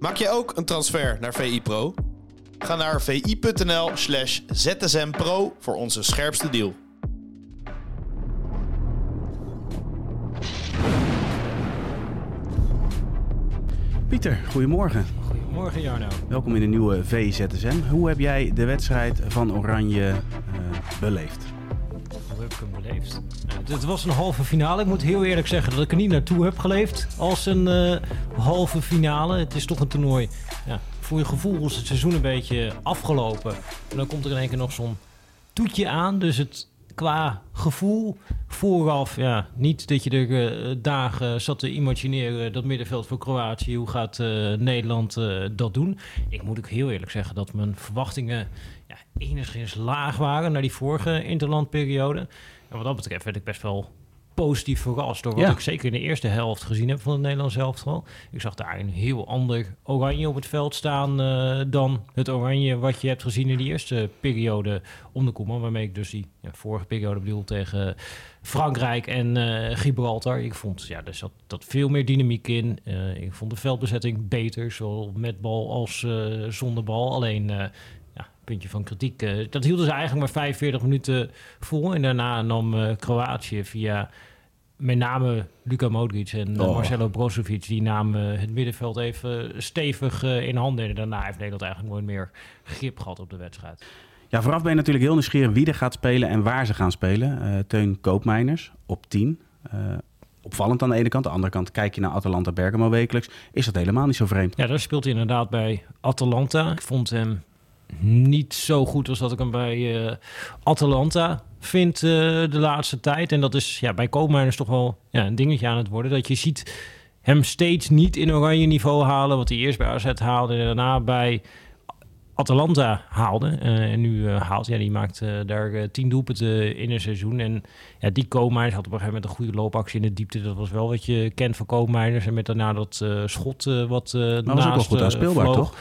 Maak je ook een transfer naar VI Pro? Ga naar vi.nl slash zsmpro voor onze scherpste deal. Pieter, goedemorgen. Goedemorgen Jarno. Welkom in de nieuwe VZSM. Hoe heb jij de wedstrijd van Oranje uh, beleefd? Heb beleefd? Het was een halve finale. Ik moet heel eerlijk zeggen dat ik er niet naartoe heb geleefd als een uh, halve finale. Het is toch een toernooi. Ja, voor je gevoel is het seizoen een beetje afgelopen. En dan komt er in één keer nog zo'n toetje aan. Dus het qua gevoel vooraf, ja, niet dat je er uh, dagen zat te imagineren dat middenveld voor Kroatië, hoe gaat uh, Nederland uh, dat doen? Ik moet ook heel eerlijk zeggen dat mijn verwachtingen ja, enigszins laag waren naar die vorige interlandperiode. En wat dat betreft werd ik best wel positief verrast door wat ja. ik zeker in de eerste helft gezien heb van het Nederlands elftal. Ik zag daar een heel ander oranje op het veld staan uh, dan het oranje wat je hebt gezien in die eerste periode om de Koeman. Waarmee ik dus die ja, vorige periode bedoel tegen Frankrijk en uh, Gibraltar. Ik vond, ja, er zat dat veel meer dynamiek in. Uh, ik vond de veldbezetting beter, zowel met bal als zonder bal. Alleen puntje van kritiek. Uh, dat hielden ze eigenlijk maar 45 minuten vol. En daarna nam uh, Kroatië via met name Luka Modric en oh. Marcelo Brozovic... die namen het middenveld even stevig in handen. En daarna heeft Nederland eigenlijk nooit meer grip gehad op de wedstrijd. Ja, vooraf ben je natuurlijk heel nieuwsgierig wie er gaat spelen en waar ze gaan spelen. Teun Koopmeiners op 10 opvallend aan de ene kant. Aan de andere kant kijk je naar Atalanta Bergamo wekelijks. Is dat helemaal niet zo vreemd? Ja, daar speelt hij inderdaad bij Atalanta. Ik vond hem niet zo goed als dat ik hem bij uh, Atalanta vind uh, de laatste tijd. En dat is ja, bij Koopmeiners toch wel ja, een dingetje aan het worden. Dat je ziet hem steeds niet in oranje niveau halen. Wat hij eerst bij AZ haalde en daarna bij Atalanta haalde. Uh, en nu haalt, ja, die maakt daar tien doelpunten in een seizoen. En ja, die Koopmeiners had op een gegeven moment een goede loopactie in de diepte. Dat was wel wat je kent van Koopmeiners. En met daarna dat schot wat maar naast... was ook wel goed aanspeelbaar, toch?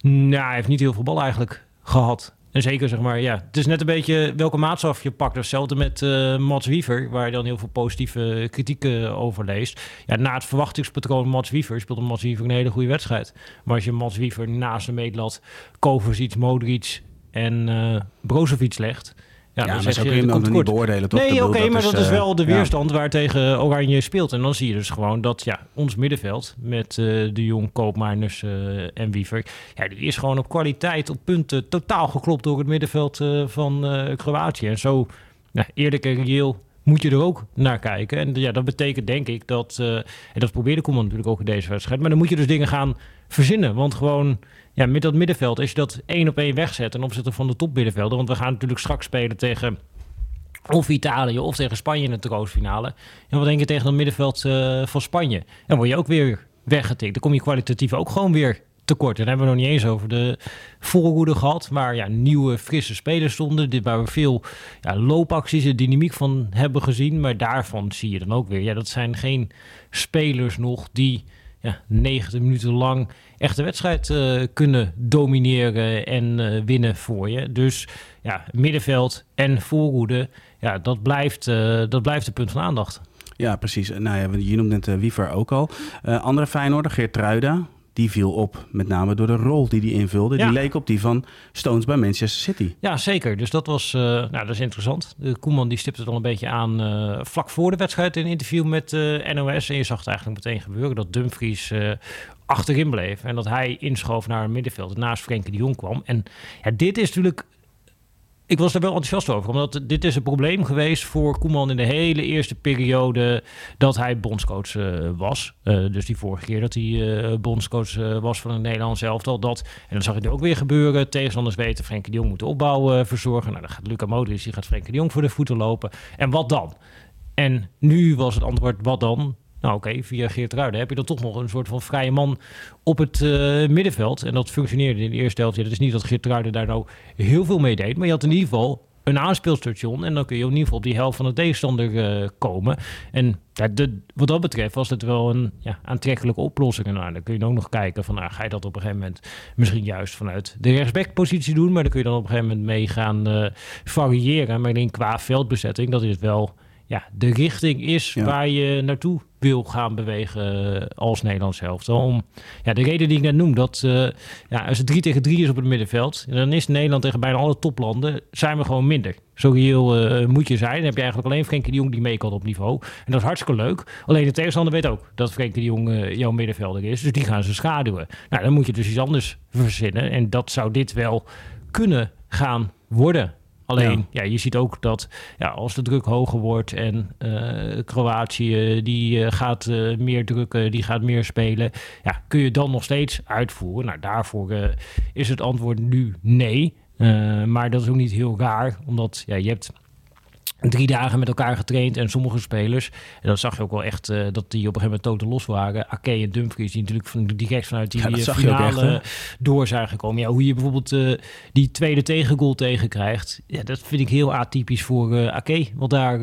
Nou, hij heeft niet heel veel bal eigenlijk gehad. En zeker zeg maar, ja, het is net een beetje welke maatstaf je pakt. Hetzelfde met uh, Mats Wiever, waar je dan heel veel positieve kritiek uh, over leest. Ja, na het verwachtingspatroon Mats Wiever speelde Mats Wiever een hele goede wedstrijd. Maar als je Mats Wiever naast de meetlat Kovacic, Modric en uh, Brozovic legt... Ja, ja maar zo kun je hem dan niet beoordelen, toch? Nee, oké, okay, maar is, dat is wel de weerstand waar tegen Oranje speelt. En dan zie je dus gewoon dat ja, ons middenveld met uh, de Jong, Koopmeiners uh, en Wiever... Ja, die is gewoon op kwaliteit, op punten totaal geklopt door het middenveld uh, van Kroatië. En zo nou, eerlijk en reëel moet je er ook naar kijken. En ja, dat betekent denk ik dat... en dat probeerde Koeman natuurlijk ook in deze wedstrijd. Maar dan moet je dus dingen gaan verzinnen. Want gewoon ja, met dat middenveld, als je dat één op één wegzet ten opzichte van de topmiddenvelden, want we gaan natuurlijk straks spelen tegen of Italië of tegen Spanje in de troostfinale. En wat denk je tegen dat middenveld uh, van Spanje? Dan word je ook weer weggetikt. Dan kom je kwalitatief ook gewoon weer tekort. En hebben we nog niet eens over de voorhoede gehad, waar ja, nieuwe, frisse spelers stonden. Dit waar we veel ja, loopacties en dynamiek van hebben gezien. Maar daarvan zie je dan ook weer, ja, dat zijn geen spelers nog die ja, 90 minuten lang echt de wedstrijd uh, kunnen domineren en uh, winnen voor je. Dus ja, middenveld en voorhoede, ja, dat blijft, uh, dat blijft een punt van aandacht. Ja, precies. Nou ja, je noemt net Wiever ook al. andere Feyenoorder, Geert Truida, die viel op. Met name door de rol die hij invulde. Ja. Die leek op die van Stones bij Manchester City. Ja, zeker. Dus dat was uh, nou, dat is interessant. De Koeman die stipte het al een beetje aan uh, vlak voor de wedstrijd in een interview met uh, NOS. En je zag het eigenlijk meteen gebeuren dat Dumfries achterin bleef. En dat hij inschoof naar een middenveld naast Frenkie de Jong kwam. En ja, dit is natuurlijk ik was er wel enthousiast over, omdat dit is een probleem geweest voor Koeman in de hele eerste periode dat hij bondscoach uh, was. Uh, dus die vorige keer dat hij uh, bondscoach was van het Nederlands elftal. Dat, en dan zag je het ook weer gebeuren. Tegenstanders weten, Frenkie de Jong moet de verzorgen. Nou, dan gaat Luca Modric, die gaat Frenkie de Jong voor de voeten lopen. En wat dan? En nu was het antwoord, wat dan? Nou oké, okay, via Geert Ruiden heb je dan toch nog een soort van vrije man op het uh, middenveld. En dat functioneerde in de eerste helft. Ja, het is niet dat Geert Ruiden daar nou heel veel mee deed. Maar je had in ieder geval een aanspeelstation. En dan kun je in ieder geval op die helft van de tegenstander uh, komen. En ja, de, wat dat betreft was het wel een ja, aantrekkelijke oplossing. En nou, dan kun je ook nog kijken van, nou, ga je dat op een gegeven moment misschien juist vanuit de rechtsbackpositie doen. Maar dan kun je dan op een gegeven moment mee gaan uh, variëren. Maar in qua veldbezetting, dat is wel ja, de richting is ja. waar je naartoe wil gaan bewegen eh, als Nederlands zelf. Om ja, de reden die ik net noem, dat uh, ja, als het 3 tegen 3 is op het middenveld, dan is Nederland tegen bijna alle toplanden, zijn we gewoon minder. Zo reëel uh, moet je zijn. Dan heb je eigenlijk alleen Frenkie de Jong die mee kan op niveau. En dat is hartstikke leuk. Alleen de tegenstander weet ook dat Frenkie de Jong jouw middenvelder is. Dus die gaan ze schaduwen. Nou, dan moet je dus iets anders verzinnen. En dat zou dit wel kunnen gaan worden. Alleen, ja. je ziet ook dat ja, als de druk hoger wordt en uh, Kroatië die uh, gaat uh, meer drukken, die gaat meer spelen, ja, kun je dan nog steeds uitvoeren? Nou, daarvoor is het antwoord nu nee. maar dat is ook niet heel raar, omdat ja, je hebt drie dagen met elkaar getraind. En sommige spelers, en dat zag je ook wel echt, uh, dat die op een gegeven moment totaal los waren. Ake en Dumfries, die natuurlijk van direct vanuit die ja, finale echt, door zijn gekomen. Ja, hoe je bijvoorbeeld uh, die tweede tegengoal tegenkrijgt, ja, dat vind ik heel atypisch voor uh, Ake, wat daar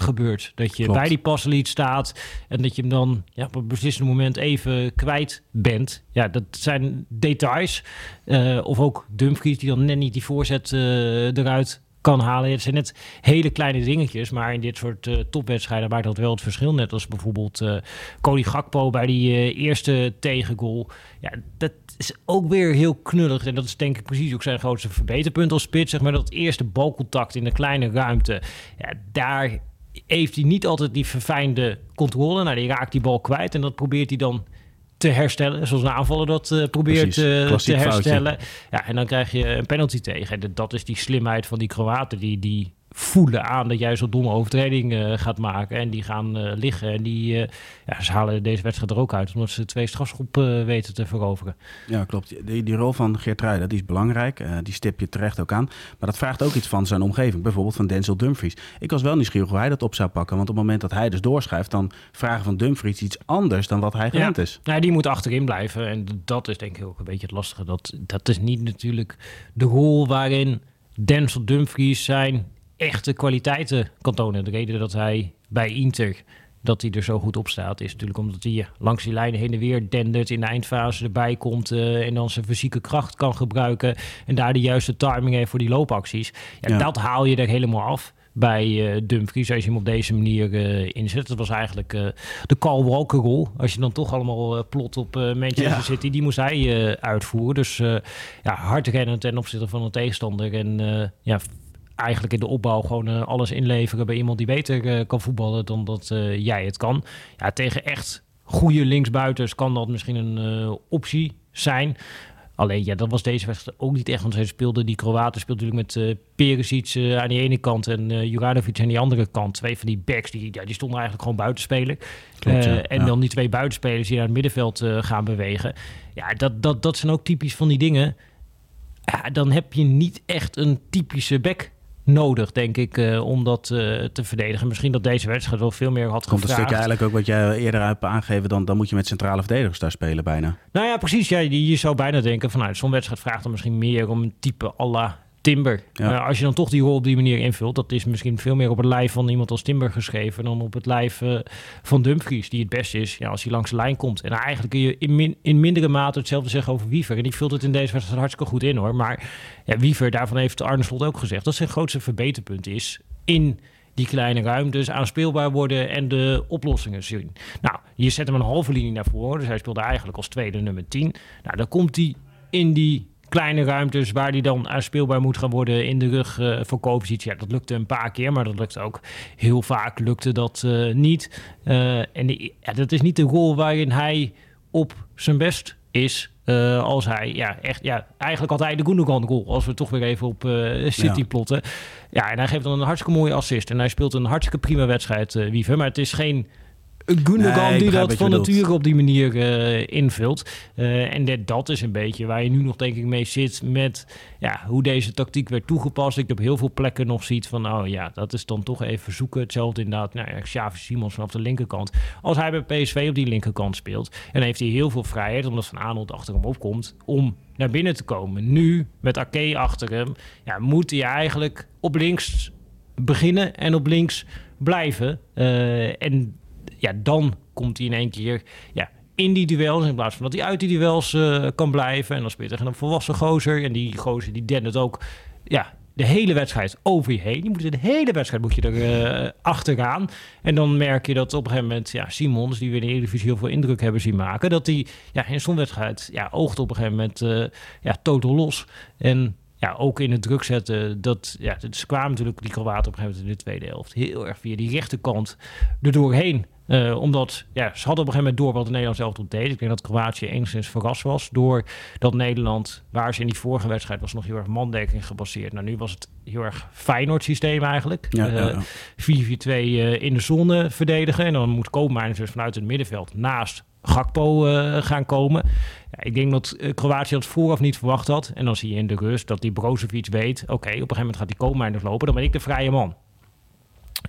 gebeurt. Dat je Klopt. bij die paslied staat en dat je hem dan ja, op een beslissend moment even kwijt bent. Ja, dat zijn details. of ook Dumfries, die dan net niet die voorzet eruit kan halen. Het zijn net hele kleine dingetjes, maar in dit soort uh, topwedstrijden maakt dat wel het verschil. Net als bijvoorbeeld uh, Cody Gakpo bij die uh, eerste tegengoal. Ja, dat is ook weer heel knullig. En dat is denk ik precies ook zijn grootste verbeterpunt als spits. Zeg maar dat eerste balcontact in de kleine ruimte. Ja, daar heeft hij niet altijd die verfijnde controle. Nou, die raakt die bal kwijt en dat probeert hij dan te herstellen. Zoals een aanvaller dat uh, probeert uh, te herstellen. Ja, en dan krijg je een penalty tegen. En dat is die slimheid van die Kroaten die, die voelen aan dat jij zo'n domme overtreding uh, gaat maken. En die gaan uh, liggen. En die, uh, ja, ze halen deze wedstrijd er ook uit. Omdat ze twee strafschop weten te veroveren. Ja, klopt. Die, die rol van Geert Ruijden, die is belangrijk. die stip je terecht ook aan. Maar dat vraagt ook iets van zijn omgeving. Bijvoorbeeld van Denzel Dumfries. Ik was wel nieuwsgierig hoe hij dat op zou pakken. Want op het moment dat hij dus doorschuift... dan vragen van Dumfries iets anders dan wat hij gewend ja. is. Nou, die moet achterin blijven. En dat is denk ik ook een beetje het lastige. Dat, dat is niet natuurlijk de rol waarin Denzel Dumfries zijn echte kwaliteiten kan tonen. De reden dat hij bij Inter dat hij er zo goed op staat, is natuurlijk omdat hij langs die lijnen heen en weer dendert, in de eindfase erbij komt uh, en dan zijn fysieke kracht kan gebruiken en daar de juiste timing heeft voor die loopacties. Ja, ja. Dat haal je er helemaal af bij uh, Dumfries als je hem op deze manier uh, inzet. Dat was eigenlijk uh, de Carl Walker rol. Als je dan toch allemaal plot op Manchester ja. City, die moest hij uitvoeren. Dus ja, hard rennen ten opzichte van een tegenstander en ja, eigenlijk in de opbouw gewoon uh, alles inleveren bij iemand die beter uh, kan voetballen dan dat uh, jij het kan. Ja, tegen echt goede linksbuiters kan dat misschien een optie zijn. Alleen, ja, dat was deze wedstrijd ook niet echt. Want zij speelden, die Kroaten speelden natuurlijk met uh, Perisic uh, aan die ene kant en uh, Juranovic aan die andere kant. Twee van die backs, die, ja, die stonden eigenlijk gewoon buitenspelen. Klopt, ja. En ja. dan die twee buitenspelers die naar het middenveld gaan bewegen. Ja, dat, dat, dat zijn ook typisch van die dingen. Ja, dan heb je niet echt een typische back nodig, denk ik, uh, om dat uh, te verdedigen. Misschien dat deze wedstrijd wel veel meer had Komt gevraagd. een stuk eigenlijk ook wat jij eerder hebt aangegeven... dan, dan moet je met centrale verdedigers daar spelen bijna. Nou ja, precies. Ja, je, je zou bijna denken van... Nou, zo'n wedstrijd vraagt dan misschien meer om een type alla Timber. Ja. Uh, als je dan toch die rol op die manier invult, dat is misschien veel meer op het lijf van iemand als Timber geschreven dan op het lijf uh, van Dumfries, die het beste is ja, als hij langs de lijn komt. En eigenlijk kun je in, min, in mindere mate hetzelfde zeggen over Wiever. En die vult het in deze wedstrijd hartstikke goed in hoor. Maar ja, Wiever, daarvan heeft Arne Slot ook gezegd, dat zijn grootste verbeterpunt is in die kleine ruimtes aanspeelbaar worden en de oplossingen zien. Nou, je zet hem een halve linie naar voren, dus hij speelde eigenlijk als tweede nummer 10. Nou, dan komt hij in die kleine ruimtes waar die dan speelbaar moet gaan worden in de rug uh, voor Kovacic. Ja, dat lukte een paar keer, maar dat lukte ook heel vaak lukte dat uh, niet. Uh, en die, ja, dat is niet de rol waarin hij op zijn best is. als hij ja, echt, ja, eigenlijk had hij de Gundogan rol. Als we toch weer even op City ja. plotten. Ja, en hij geeft dan een hartstikke mooie assist. En hij speelt een hartstikke prima wedstrijd, Wiever. Maar het is geen Gundogan nee, die dat van nature op die manier uh, invult. Uh, en dat, dat is een beetje waar je nu nog denk ik mee zit met ja, hoe deze tactiek werd toegepast. Ik op heel veel plekken nog ziet van, oh ja, dat is dan toch even zoeken. Hetzelfde inderdaad, nou ja, Xavi Simons vanaf de linkerkant. Als hij bij PSV op die linkerkant speelt, en heeft hij heel veel vrijheid, omdat Van Aanholt achter hem opkomt, om naar binnen te komen. Nu, met Ake achter hem, ja, moet hij eigenlijk op links beginnen en op links blijven. Uh, en ja, dan komt hij in één keer ja, in die duels. In plaats van dat hij uit die duels uh, kan blijven. En dan speelt hij een volwassen gozer. En die gozer die dendert ook ja, de hele wedstrijd over je heen. Je moet de hele wedstrijd moet er uh, achteraan. En dan merk je dat op een gegeven moment, ja, Simons, die we in de Eredivisie heel veel indruk hebben zien maken, dat hij ja, in zo'n wedstrijd ja, oogt op een gegeven moment uh, ja, totaal los. En ja, ook in het druk zetten. Dat, ja, ze kwamen natuurlijk die Kroaten op een gegeven moment in de tweede helft heel erg via die rechterkant er doorheen. Uh, omdat ja, ze hadden op een gegeven moment door wat de Nederland zelf tot deed. Ik denk dat Kroatië enigszins verrast was door dat Nederland, waar ze in die vorige wedstrijd was nog heel erg mandekking gebaseerd. Nou, nu was het heel erg Feyenoord systeem eigenlijk. 4-4-2 ja, ja, ja. uh, in de zone verdedigen. En dan moet Koopmeiners dus vanuit het middenveld naast Gakpo uh, gaan komen. Ja, ik denk dat uh, Kroatië dat vooraf niet verwacht had. En dan zie je in de rust dat die Brozovic weet... oké, okay, op een gegeven moment gaat die Koopmeiners lopen... dan ben ik de vrije man.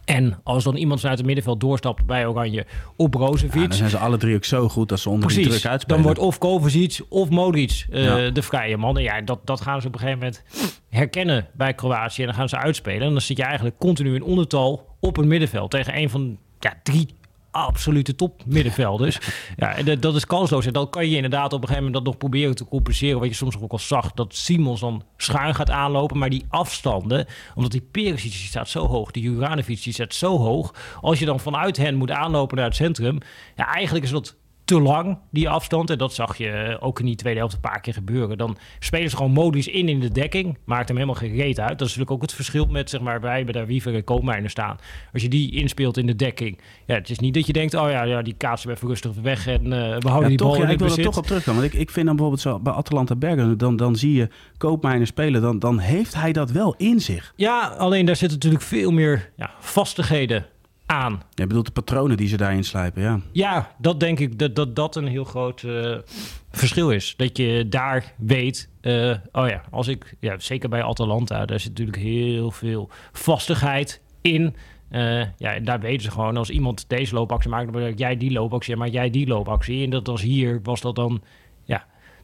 En als dan iemand vanuit het middenveld doorstapt bij Oranje op Brozovic... Ja, dan zijn ze alle drie ook zo goed dat ze onder Precies, die druk uitspelen. dan wordt of Kovacic of Modric uh, ja. de vrije man. En ja, dat, dat gaan ze op een gegeven moment herkennen bij Kroatië. En dan gaan ze uitspelen. En dan zit je eigenlijk continu in ondertal op het middenveld... tegen een van ja, drie absolute top middenvelders. ja, en dat is kansloos. En dan kan je inderdaad op een gegeven moment dat nog proberen te compenseren. Wat je soms ook al zag, dat Simons dan schuin gaat aanlopen. Maar die afstanden, omdat die Perisic die staat zo hoog, die Juranovic die staat zo hoog. Als je dan vanuit hen moet aanlopen naar het centrum. Ja, eigenlijk is dat te lang, die afstand. En dat zag je ook in die tweede helft een paar keer gebeuren. Dan spelen ze gewoon modisch in in de dekking. Maakt hem helemaal geen reet uit. Dat is natuurlijk ook het verschil met, zeg maar, wij bij daar Wiever en Koopmijnen staan. Als je die inspeelt in de dekking. Ja, het is niet dat je denkt, oh ja, ja die kaatsen we even rustig weg en uh, we houden ja, die toch, bal ja, ik wil er toch op terugkomen. Want ik, ik vind dan bijvoorbeeld zo, bij Atalanta Bergen, dan, dan zie je Koopmijnen spelen. Dan, dan heeft hij dat wel in zich. Ja, alleen daar zitten natuurlijk veel meer ja, vastigheden aan. Je bedoelt de patronen die ze daarin slijpen, ja. Ja, dat denk ik dat dat, dat een heel groot uh, verschil is. Dat je daar weet, uh, oh ja, als ik, ja, zeker bij Atalanta, daar zit natuurlijk heel veel vastigheid in. Uh, ja, daar weten ze gewoon, als iemand deze loopactie maakt, dan jij die loopactie, maar jij die loopactie. En dat was hier, was dat dan,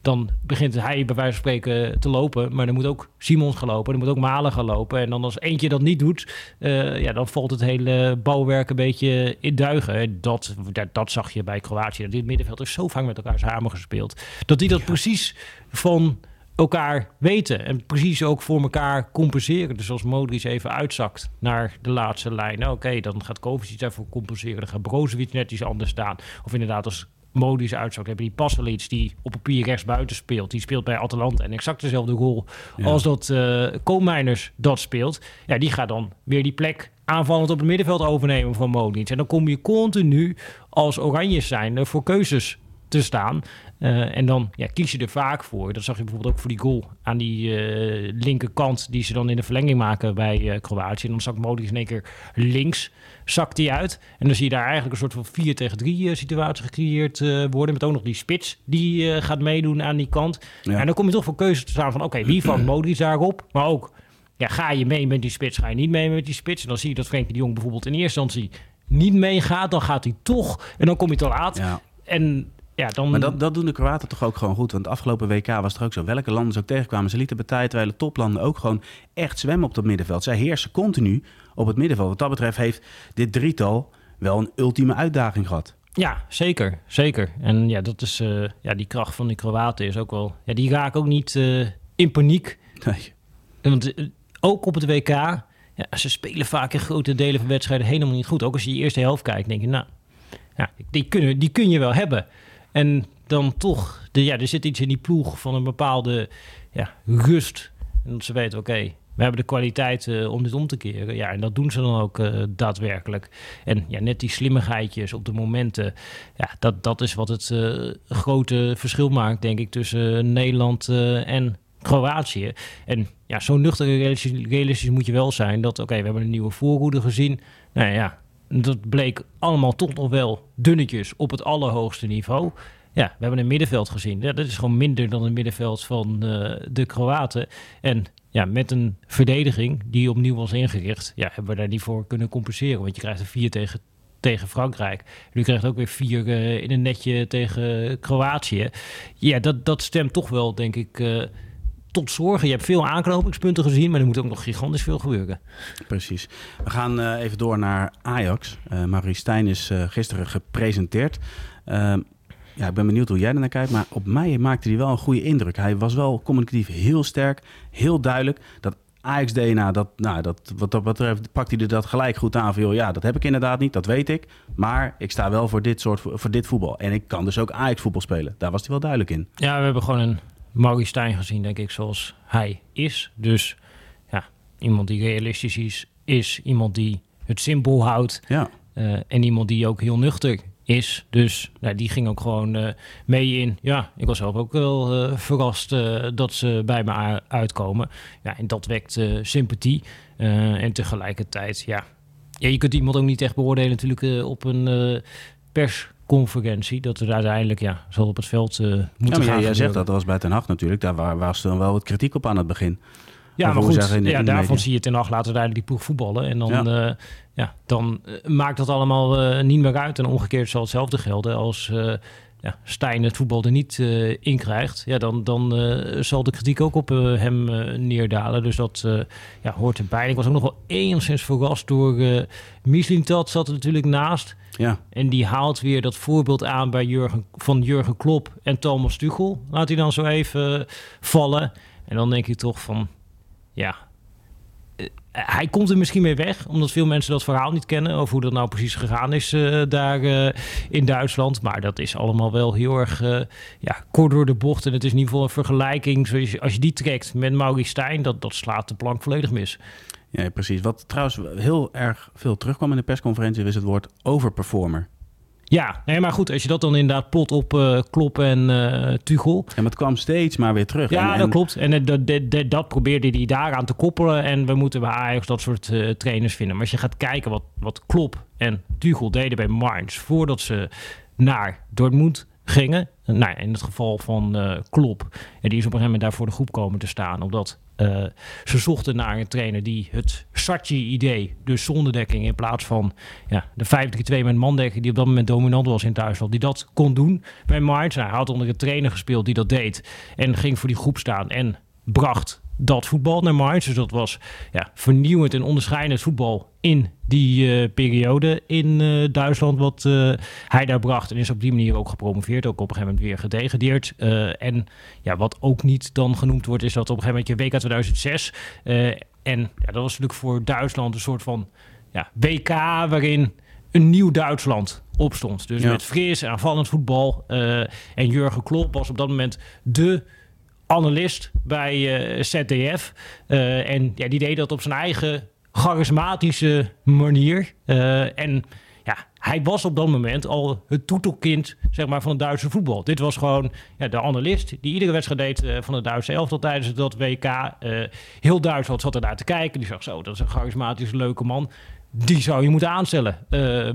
dan begint hij bij wijze van spreken te lopen. Maar dan moet ook Simons gaan lopen. Dan moet ook Malen gaan lopen. En dan als eentje dat niet doet, uh, ja, dan valt het hele bouwwerk een beetje in duigen. Dat, dat, dat zag je bij Kroatië. Dit middenveld is zo vaak met elkaar samen gespeeld. Dat die dat ja. precies van elkaar weten. En precies ook voor elkaar compenseren. Dus als Modric even uitzakt naar de laatste lijn. Oké, okay, dan gaat Kovacic daarvoor compenseren. Dan gaat Brozovic net iets anders staan. Of inderdaad als modische uitzak hebben. Die Passelic, die op papier rechtsbuiten speelt. Die speelt bij Atalanta en exact dezelfde rol ja. als dat uh, Koolmeiners dat speelt. Ja, die gaat dan weer die plek aanvallend op het middenveld overnemen van Modric. En dan kom je continu als oranje zijn voor keuzes te staan. Uh, en dan ja, kies je er vaak voor. Dat zag je bijvoorbeeld ook voor die goal aan die uh, linkerkant... die ze dan in de verlenging maken bij uh, Kroatië. En dan zakt Modric in één keer links, zakt die uit. En dan zie je daar eigenlijk een soort van 4 tegen 3 situatie gecreëerd worden... met ook nog die spits die gaat meedoen aan die kant. Ja. En dan kom je toch voor keuze te staan van... oké, okay, wie vangt Modric daarop? Maar ook, ja, ga je mee met die spits, ga je niet mee met die spits? En dan zie je dat Frenkie de Jong bijvoorbeeld in eerste instantie niet meegaat. Dan gaat hij toch en dan kom je te laat. Ja. En ja, dan... Maar dat, dat doen de Kroaten toch ook gewoon goed. Want het afgelopen WK was het ook zo. Welke landen ze ook tegenkwamen. Ze lieten tijd, terwijl de toplanden ook gewoon echt zwemmen op dat middenveld. Zij heersen continu op het middenveld. Wat dat betreft heeft dit drietal wel een ultieme uitdaging gehad. Ja, zeker. Zeker. En ja, dat is, uh, ja, die kracht van die Kroaten is ook wel... Ja, die raken ook niet uh, in paniek. Nee. Want uh, ook op het WK... Ja, ze spelen vaak in grote delen van wedstrijden helemaal niet goed. Ook als je je eerste helft kijkt, denk je... Nou, ja, die, kunnen, die kun je wel hebben. En dan toch, de, ja, er zit iets in die ploeg van een bepaalde ja, rust. En ze weten, oké, we hebben de kwaliteit uh, om dit om te keren. Ja, en dat doen ze dan ook uh, daadwerkelijk. En ja, net die slimmigheidjes op de momenten. Ja, dat, dat is wat het uh, grote verschil maakt, denk ik, tussen Nederland en Kroatië. En ja, zo nuchter realistisch, realistisch, moet je wel zijn dat, oké, we hebben een nieuwe voorhoede gezien. Nou ja, dat bleek allemaal toch nog wel dunnetjes op het allerhoogste niveau. Ja, we hebben een middenveld gezien. Ja, dat is gewoon minder dan het middenveld van uh, de Kroaten. En ja, met een verdediging die opnieuw was ingericht, ja, hebben we daar niet voor kunnen compenseren. Want je krijgt er vier tegen, tegen Frankrijk. En u krijgt ook weer vier uh, in een netje tegen Kroatië. Ja, dat, dat stemt toch wel, denk ik. Uh, tot zorgen. Je hebt veel aanknopingspunten gezien, maar er moet ook nog gigantisch veel gebeuren. Precies. We gaan uh, even door naar Ajax. Uh, Maurice Stijn is uh, gisteren gepresenteerd. ja, ik ben benieuwd hoe jij er naar kijkt, maar op mij maakte hij wel een goede indruk. Hij was wel communicatief heel sterk, heel duidelijk. Dat Ajax-DNA, dat, nou, dat, wat dat betreft pakt hij er dat gelijk goed aan. Van, joh, ja, dat heb ik inderdaad niet, dat weet ik. Maar ik sta wel voor dit soort voor dit voetbal. En ik kan dus ook Ajax-voetbal spelen. Daar was hij wel duidelijk in. Ja, we hebben gewoon een Maurice Stijn gezien, denk ik, zoals hij is. Dus ja, iemand die realistisch is, is iemand die het simpel houdt. Ja. Uh, en iemand die ook heel nuchter is. Dus nou, die ging ook gewoon uh, mee in. Ja, ik was zelf ook wel uh, verrast dat ze bij me uitkomen. Ja, en dat wekt sympathie. en tegelijkertijd, ja, ja, je kunt iemand ook niet echt beoordelen natuurlijk op een persconferentie. Dat er uiteindelijk, ja, zal op het veld moeten ja, maar gaan. Jij zegt dat, dat was bij Ten Hag natuurlijk. Daar was was dan wel wat kritiek op aan het begin. Ja, maar goed, ja, daarvan zie je ten acht laten uiteindelijk die ploeg voetballen. En dan, ja. Uh, ja dan uh, maakt dat allemaal uh, niet meer uit. En omgekeerd zal hetzelfde gelden als ja, Stijn het voetbal er niet in krijgt. Ja, dan, dan zal de kritiek ook op hem neerdalen. Dus dat ja, hoort erbij. Ik was ook nog wel enigszins verrast door uh, Dat zat er natuurlijk naast. Ja. En die haalt weer dat voorbeeld aan bij Jurgen, van Jurgen Klop en Thomas Tuchel. Laat hij dan zo even vallen. En dan denk je toch van ja, eh, hij komt er misschien mee weg, omdat veel mensen dat verhaal niet kennen over hoe dat nou precies gegaan is uh, daar uh, in Duitsland. Maar dat is allemaal wel heel erg ja, kort door de bocht. En het is in ieder geval een vergelijking, zoals als je die trekt met Maurice Stijn, dat, dat slaat de plank volledig mis. Ja, precies. Wat trouwens heel erg veel terugkwam in de persconferentie, is het woord overperformer. Ja, nee, maar goed, als je dat dan inderdaad plot op uh, Klop en uh, Tuchel. En het kwam steeds maar weer terug. Ja, dat klopt. En dat, dat, dat, probeerde hij daaraan te koppelen. En we moeten bij Ajax dat soort uh, trainers vinden. Maar als je gaat kijken wat, wat Klop en Tuchel deden bij Mainz... voordat ze naar Dortmund gingen. Nou, in het geval van uh, Klop. En die is op een gegeven moment daar voor de groep komen te staan. Omdat uh, ze zochten naar een trainer die het Sarchi-idee, dus zonderdekking in plaats van ja, de 5-3-2 met mandekking, die op dat moment dominant was in Duitsland, die dat kon doen bij Mainz. Hij had onder een trainer gespeeld die dat deed en ging voor die groep staan en bracht dat voetbal naar Mainz. Dus dat was ja, vernieuwend en onderscheidend voetbal in die uh, periode in uh, Duitsland wat uh, hij daar bracht. En is op die manier ook gepromoveerd, ook op een gegeven moment weer gedegradeerd. en ja, wat ook niet dan genoemd wordt, is dat op een gegeven moment je WK 2006. en ja, dat was natuurlijk voor Duitsland een soort van ja, WK waarin een nieuw Duitsland opstond. Dus ja. met fris en aanvallend voetbal. en Jurgen Klopp was op dat moment de analist bij uh, ZDF. Uh, en ja, die deed dat op zijn eigen charismatische manier. Uh, en ja, hij was op dat moment al het toetelkind zeg maar, van het Duitse voetbal. Dit was gewoon ja, de analist die iedere wedstrijd deed van het Duitse elftal tijdens dat WK. heel Duitsland zat er naar te kijken. Die zag zo, dat is een charismatische, leuke man. Die zou je moeten aanstellen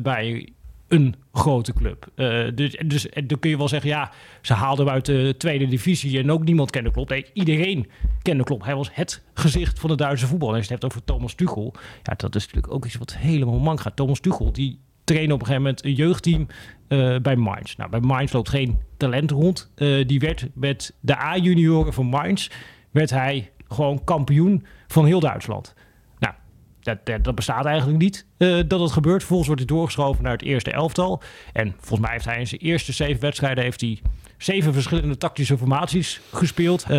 bij een grote club. Uh, dus, dus dan kun je wel zeggen, ja, ze haalden hem uit de tweede divisie en ook niemand kende Klopp. Nee, iedereen kende Klopp. Hij was het gezicht van de Duitse voetbal. En als je het hebt over Thomas Tuchel, ja, dat is natuurlijk ook iets wat helemaal mank gaat. Thomas Tuchel, die trainde op een gegeven moment een jeugdteam uh, bij Mainz. Nou, bij Mainz loopt geen talent rond. Uh, die werd met de A-junioren van Mainz, werd hij gewoon kampioen van heel Duitsland. Dat, dat, bestaat eigenlijk niet uh, dat het gebeurt. Vervolgens wordt hij doorgeschoven naar het eerste elftal. En volgens mij heeft hij in zijn eerste zeven wedstrijden... heeft hij zeven verschillende tactische formaties gespeeld. Uh,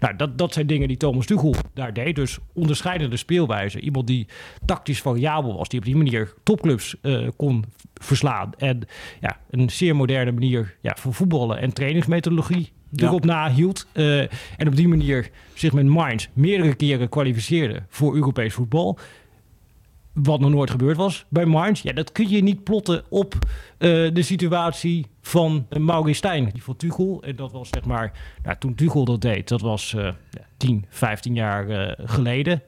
nou, dat, dat zijn dingen die Thomas Tuchel daar deed. Dus onderscheidende speelwijze. Iemand die tactisch variabel was. Die op die manier topclubs uh, kon verslaan. En ja, een zeer moderne manier ja, voor voetballen en trainingsmethodologie erop ja. nahield. Uh, en op die manier zich met Mainz meerdere keren kwalificeerde voor Europees voetbal. Wat nog nooit gebeurd was bij Mainz. Ja, dat kun je niet plotten op uh, de situatie van Maurice Stijn. Die van Tuchel. En dat was zeg maar, nou, toen Tuchel dat deed, dat was uh, 10, 15 jaar geleden.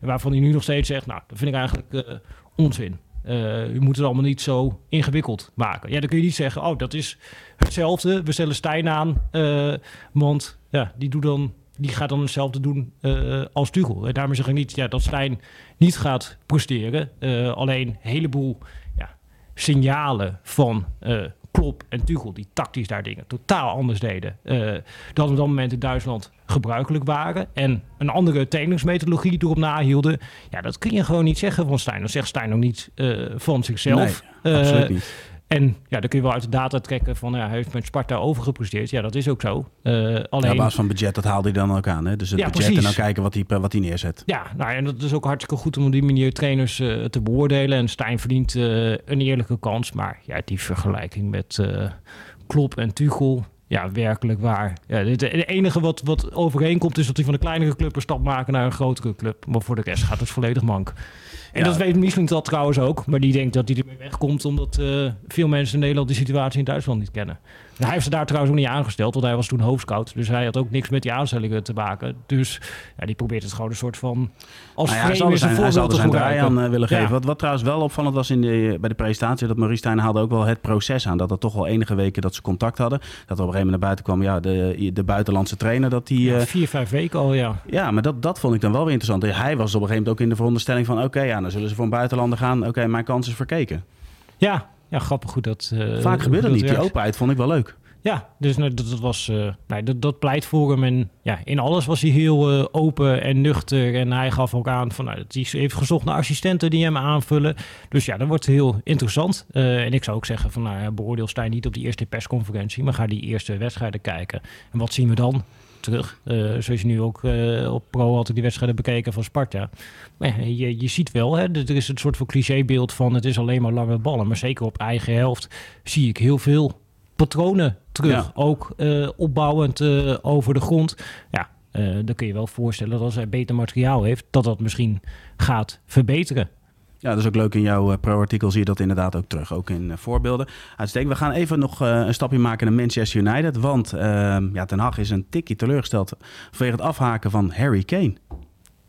waarvan hij nu nog steeds zegt, nou, dat vind ik eigenlijk onzin. Uh, je moet het allemaal niet zo ingewikkeld maken. Ja, dan kun je niet zeggen, oh, dat is hetzelfde. We stellen Stijn aan, uh, want ja, die, doet dan, die gaat dan hetzelfde doen uh, als Tuchel. En daarmee zeg ik niet ja, dat Stijn niet gaat presteren. alleen een heleboel ja, signalen van Klop en Tuchel, die tactisch daar dingen totaal anders deden uh, dan op dat moment in Duitsland gebruikelijk waren. En een andere trainingsmethodologie erop nahielden. Ja, dat kun je gewoon niet zeggen van Stijn. Dat zegt Stijn ook niet uh, van zichzelf. Nee, absoluut niet. En ja, dan kun je wel uit de data trekken van ja, hij heeft met Sparta overgepresteerd. Ja, dat is ook zo. Uh, alleen... Ja, op basis van budget, dat haalde hij dan ook aan. Hè? Dus het Ja, budget precies. en dan kijken wat hij, wat hij neerzet. Ja, nou, en dat is ook hartstikke goed om op die manier trainers eh, te beoordelen. En Stijn verdient eh, een eerlijke kans. Maar ja, die vergelijking met eh Klop en Tuchel, ja, werkelijk waar. Ja, het het enige wat, wat overeenkomt is dat hij van een kleinere club een stap maken naar een grotere club. Maar voor de rest gaat het volledig mank. En Ja. dat weet Michelin dat trouwens ook. Maar die denkt dat hij ermee wegkomt omdat eh, veel mensen in Nederland die situatie in Duitsland niet kennen. Hij heeft ze daar trouwens ook niet aangesteld, want hij was toen hoofdscout. Dus hij had ook niks met die aanstellingen te maken. Dus ja, die probeert het gewoon een soort van als Nou ja, hij een zijn, hij zijn draai aan eh, willen Ja. geven. Wat, wat trouwens wel opvallend was in de, bij de presentatie, dat Maurice Stijn haalde ook wel het proces aan. Dat er toch wel enige weken dat ze contact hadden. Dat er op een gegeven moment naar buiten kwam, ja, de, de buitenlandse trainer, dat die... Ja, eh, vier, vijf weken al, ja. Ja, maar dat, dat vond ik dan wel weer interessant. Hij was op een gegeven moment ook in de veronderstelling van... oké, ja, dan zullen ze voor een buitenlander gaan. Oké, mijn kans is verkeken. Ja, ja grappig hoe dat eh, Vaak dat hoe niet. Die openheid vond ik wel leuk. Ja, dus nou, dat, dat was, nee, dat, dat pleit voor hem. En ja, in alles was hij heel eh, open en nuchter. En hij gaf ook aan van, nou, hij heeft gezocht naar assistenten die hem aanvullen. Dus ja, dat wordt heel interessant. En ik zou ook zeggen van, nou, beoordeel Stijn niet op die eerste persconferentie, maar ga die eerste wedstrijden kijken. En wat zien we dan? Terug. Eh, zoals je nu ook eh, op Pro had ik die wedstrijden bekeken van Sparta. Maar je, je ziet wel, hè, er is een soort van clichébeeld van het is alleen maar lange ballen. Maar zeker op eigen helft zie ik heel veel patronen terug. Ja. Ook eh, opbouwend over de grond. Ja, dan kun je wel voorstellen dat als hij beter materiaal heeft, dat dat misschien gaat verbeteren. Ja, dat is ook leuk. In jouw eh, pro-artikel zie je dat inderdaad ook terug. Ook in eh, voorbeelden. Uitstekend. We gaan even nog eh, een stapje maken naar Manchester United. Want ehm, ja, Ten Hag is een tikje teleurgesteld vanwege het afhaken van Harry Kane.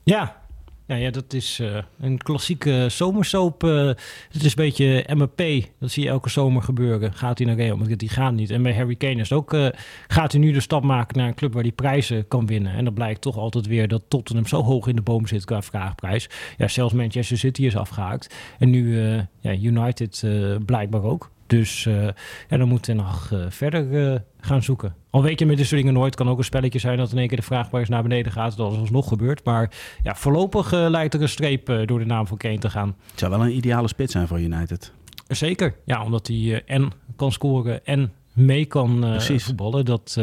Ja. Ja, ja, dat is eh, een klassieke zomersoap. eh, het is een beetje MAP. Dat zie je elke zomer gebeuren. Gaat hij naar Real Madrid? Die gaat niet. En bij Harry Kane is het ook... eh, gaat hij nu de stap maken naar een club waar hij prijzen kan winnen? En dan blijkt toch altijd weer dat Tottenham zo hoog in de boom zit qua vraagprijs. Ja, zelfs Manchester City is afgehaakt. En nu ja, United blijkbaar ook. Dus eh, ja, dan moet Ten Hag eh, verder eh, gaan zoeken. Al weet je met dit soort dingen nooit. kan ook een spelletje zijn dat in één keer de vraagprijs naar beneden gaat. Dat is alsnog gebeurd. Maar ja, voorlopig lijkt er een streep door de naam van Kane te gaan. Het zou wel een ideale spits zijn voor United. Zeker. Ja, omdat hij en kan scoren en mee kan voetballen. Dat,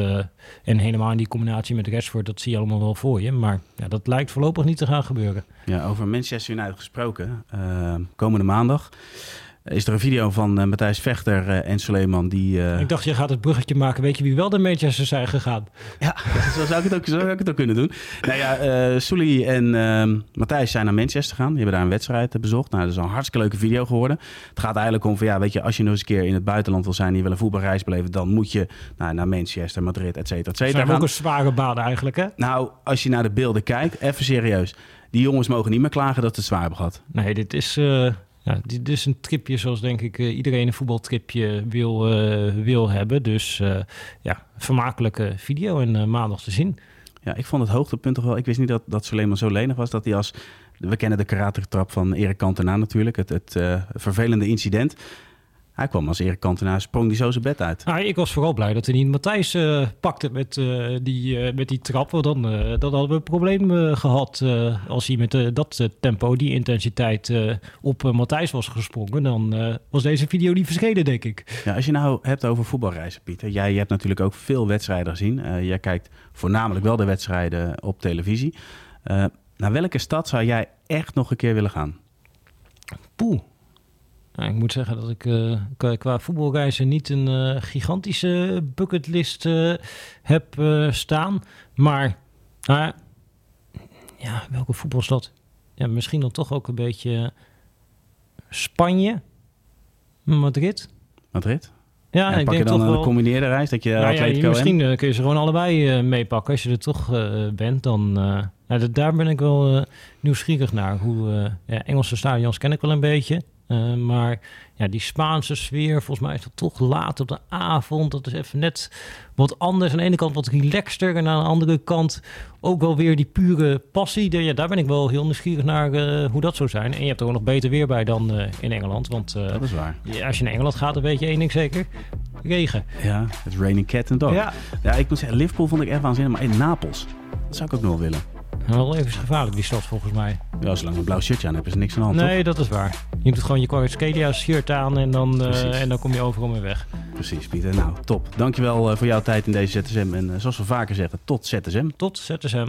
en helemaal in die combinatie met Rashford, dat zie je allemaal wel voor je. Maar ja, dat lijkt voorlopig niet te gaan gebeuren. Ja, over Manchester United gesproken. komende maandag is er een video van eh, Matthijs Vechter eh, en Suleiman. Die, eh, Ik dacht, je gaat het bruggetje maken. Weet je wie wel de Manchester zijn gegaan? Ja, zo zou ik het ook, zo zou ik het ook kunnen doen. Nou ja, eh Sully en ehm, Matthijs zijn naar Manchester gegaan. Die hebben daar een wedstrijd eh, bezocht. Nou, dat is een hartstikke leuke video geworden. Het gaat eigenlijk om van, ja, weet je, als je nog eens een keer in het buitenland wil zijn... en je wil een voetbalreis beleven, dan moet je nou, naar Manchester, Madrid, et cetera, et Dat cetera zijn ook een zware baan eigenlijk, hè? Nou, als je naar de beelden kijkt, even serieus. Die jongens mogen niet meer klagen dat ze het zwaar hebben gehad. Nee, dit is, eh, ja, dit is een tripje zoals denk ik eh, iedereen een voetbaltripje wil, eh, wil hebben. Dus eh, ja, vermakelijke video en maandag te zien. Ja, ik vond het hoogtepunt toch wel... Ik wist niet dat, dat Suleiman zo lenig was, dat hij als... We kennen de karatetrap van Erik Cantona natuurlijk. Het, het vervelende incident. Hij kwam als Erik Cantona, sprong die zo zijn bed uit. Nou, ik was vooral blij dat hij niet Matthijs eh, pakte met, eh, die, eh, met die trap. Want dan, dan hadden we een probleem eh, gehad. eh, als hij met dat tempo, die intensiteit op Matthijs was gesprongen. Dan was deze video niet verschenen, denk ik. Ja, als je nou hebt over voetbalreizen, Pieter. Jij je hebt natuurlijk ook veel wedstrijden gezien. Jij kijkt voornamelijk wel de wedstrijden op televisie. Naar welke stad zou jij echt nog een keer willen gaan? Poeh. Nou, ik moet zeggen dat ik eh, qua- voetbalreizen niet een eh, gigantische bucketlist eh, heb staan. Maar ja, welke voetbalstad? Ja, misschien dan toch ook een beetje Spanje, Madrid. Madrid? Ja, en ik pak je denk dan toch een wel. reis dat je ja, en- misschien kun je ze gewoon allebei meepakken. Als je er toch bent, dan... nou, daar ben ik wel nieuwsgierig naar. Hoe, ja, Engelse stadions ken ik wel een beetje. Eh, maar ja, die Spaanse sfeer, volgens mij is dat toch laat op de avond. Dat is even net wat anders. Aan de ene kant wat relaxter. En aan de andere kant ook wel weer die pure passie. Ja, daar ben ik wel heel nieuwsgierig naar eh, hoe dat zou zijn. En je hebt er ook nog beter weer bij dan eh, in Engeland. Want Dat is waar. als je naar Engeland gaat, dan weet je één ding zeker. Regen. Ja, het raining cat and dog. Ja. Ja, ik moet zeggen, Liverpool vond ik echt waanzinnig. Maar in Napels, dat zou ik ook nog wel Wel even gevaarlijk die stad volgens mij. Ja, zolang we een blauw shirtje aan hebben, is er niks aan de hand, Nee, dat is waar. Je doet gewoon je Quarescadia shirt aan en dan, eh, en dan kom je overal mee weg. Precies, Pieter. Nou, top. Dankjewel eh, voor jouw tijd in deze ZSM. En eh, zoals we vaker zeggen, tot ZSM. Tot ZSM.